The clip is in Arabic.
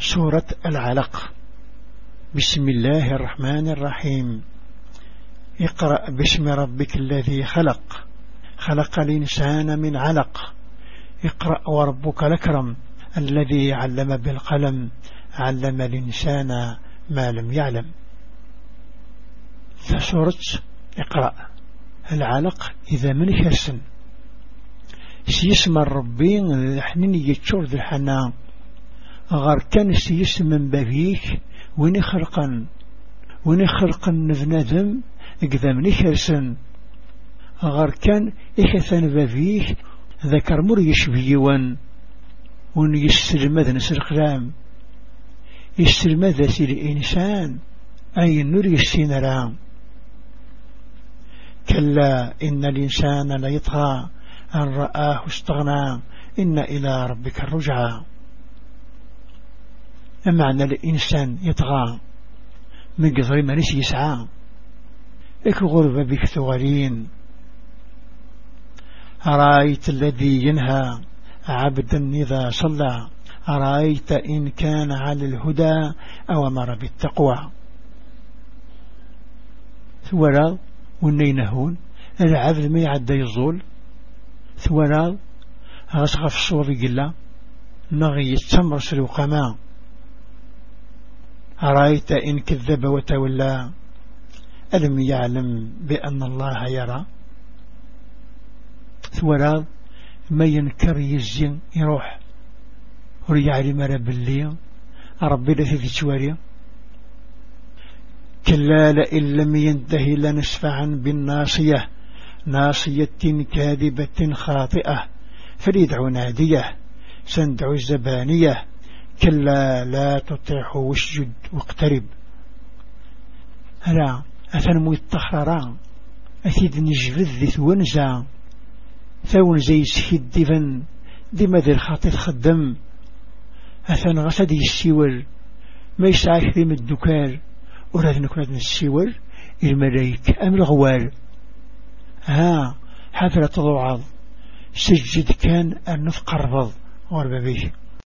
سورة العلق. بسم الله الرحمن الرحيم. اقرأ باسم ربك الذي خلق. خلق الإنسان من علق. اقرأ وربك الأكرم الذي علم بالقلم. علم الإنسان ما لم يعلم. فسورة اقرأ. العلق إذا من حسن سيسمى الربين الحنين يتشور الحنان. غار كان سيسمى بفيك وين خلقا وين خلقا نذنذم من حسن غار كان إحثان بفيك ذكر مر يشبيوان ون يستلمذ نسر قلام يستلمذ سير الإنسان. أي النور يستينرام كلا إن الإنسان ليطغى أن رآه استغنى. إن إلى ربك الرجعى. أمعنى الإنسان يطغى من قضر نسي يسعى؟ إك غربة بك ثغرين. أرأيت الذي ينهى؟ عبدا إذا صلى. أرأيت إن كان على الهدى أو مر بالتقوى. ثورا ونينهون. العبد ما يعدى يزول. ثورا غسغف الصور قلا نغي يتمر سلوقما أرأيت إن كذب وتولى؟ ألم يعلم بأن الله يرى؟ ثورا ما ينكر يزين يروح وريعلم رب اللي ربي لثي تواري كلا لئن لم ينتهي لنسفعا بالناصية. ناصية كاذبة خاطئة. فليدعو نادية. سندع الزبانية. كلا لا تطيح واسجد واقترب. هلا أثنمو التخرران أثيد نجبذ ذي ثونزا ثون زي سكيد دفن ديما ذي الخاطي خدم. أثن غسد السيول ما يسعى كريم الدكار. وراد نكون السيول الملايك أم الغوال ها حفلة ضوعض سجد كان النفق قربض غرب به.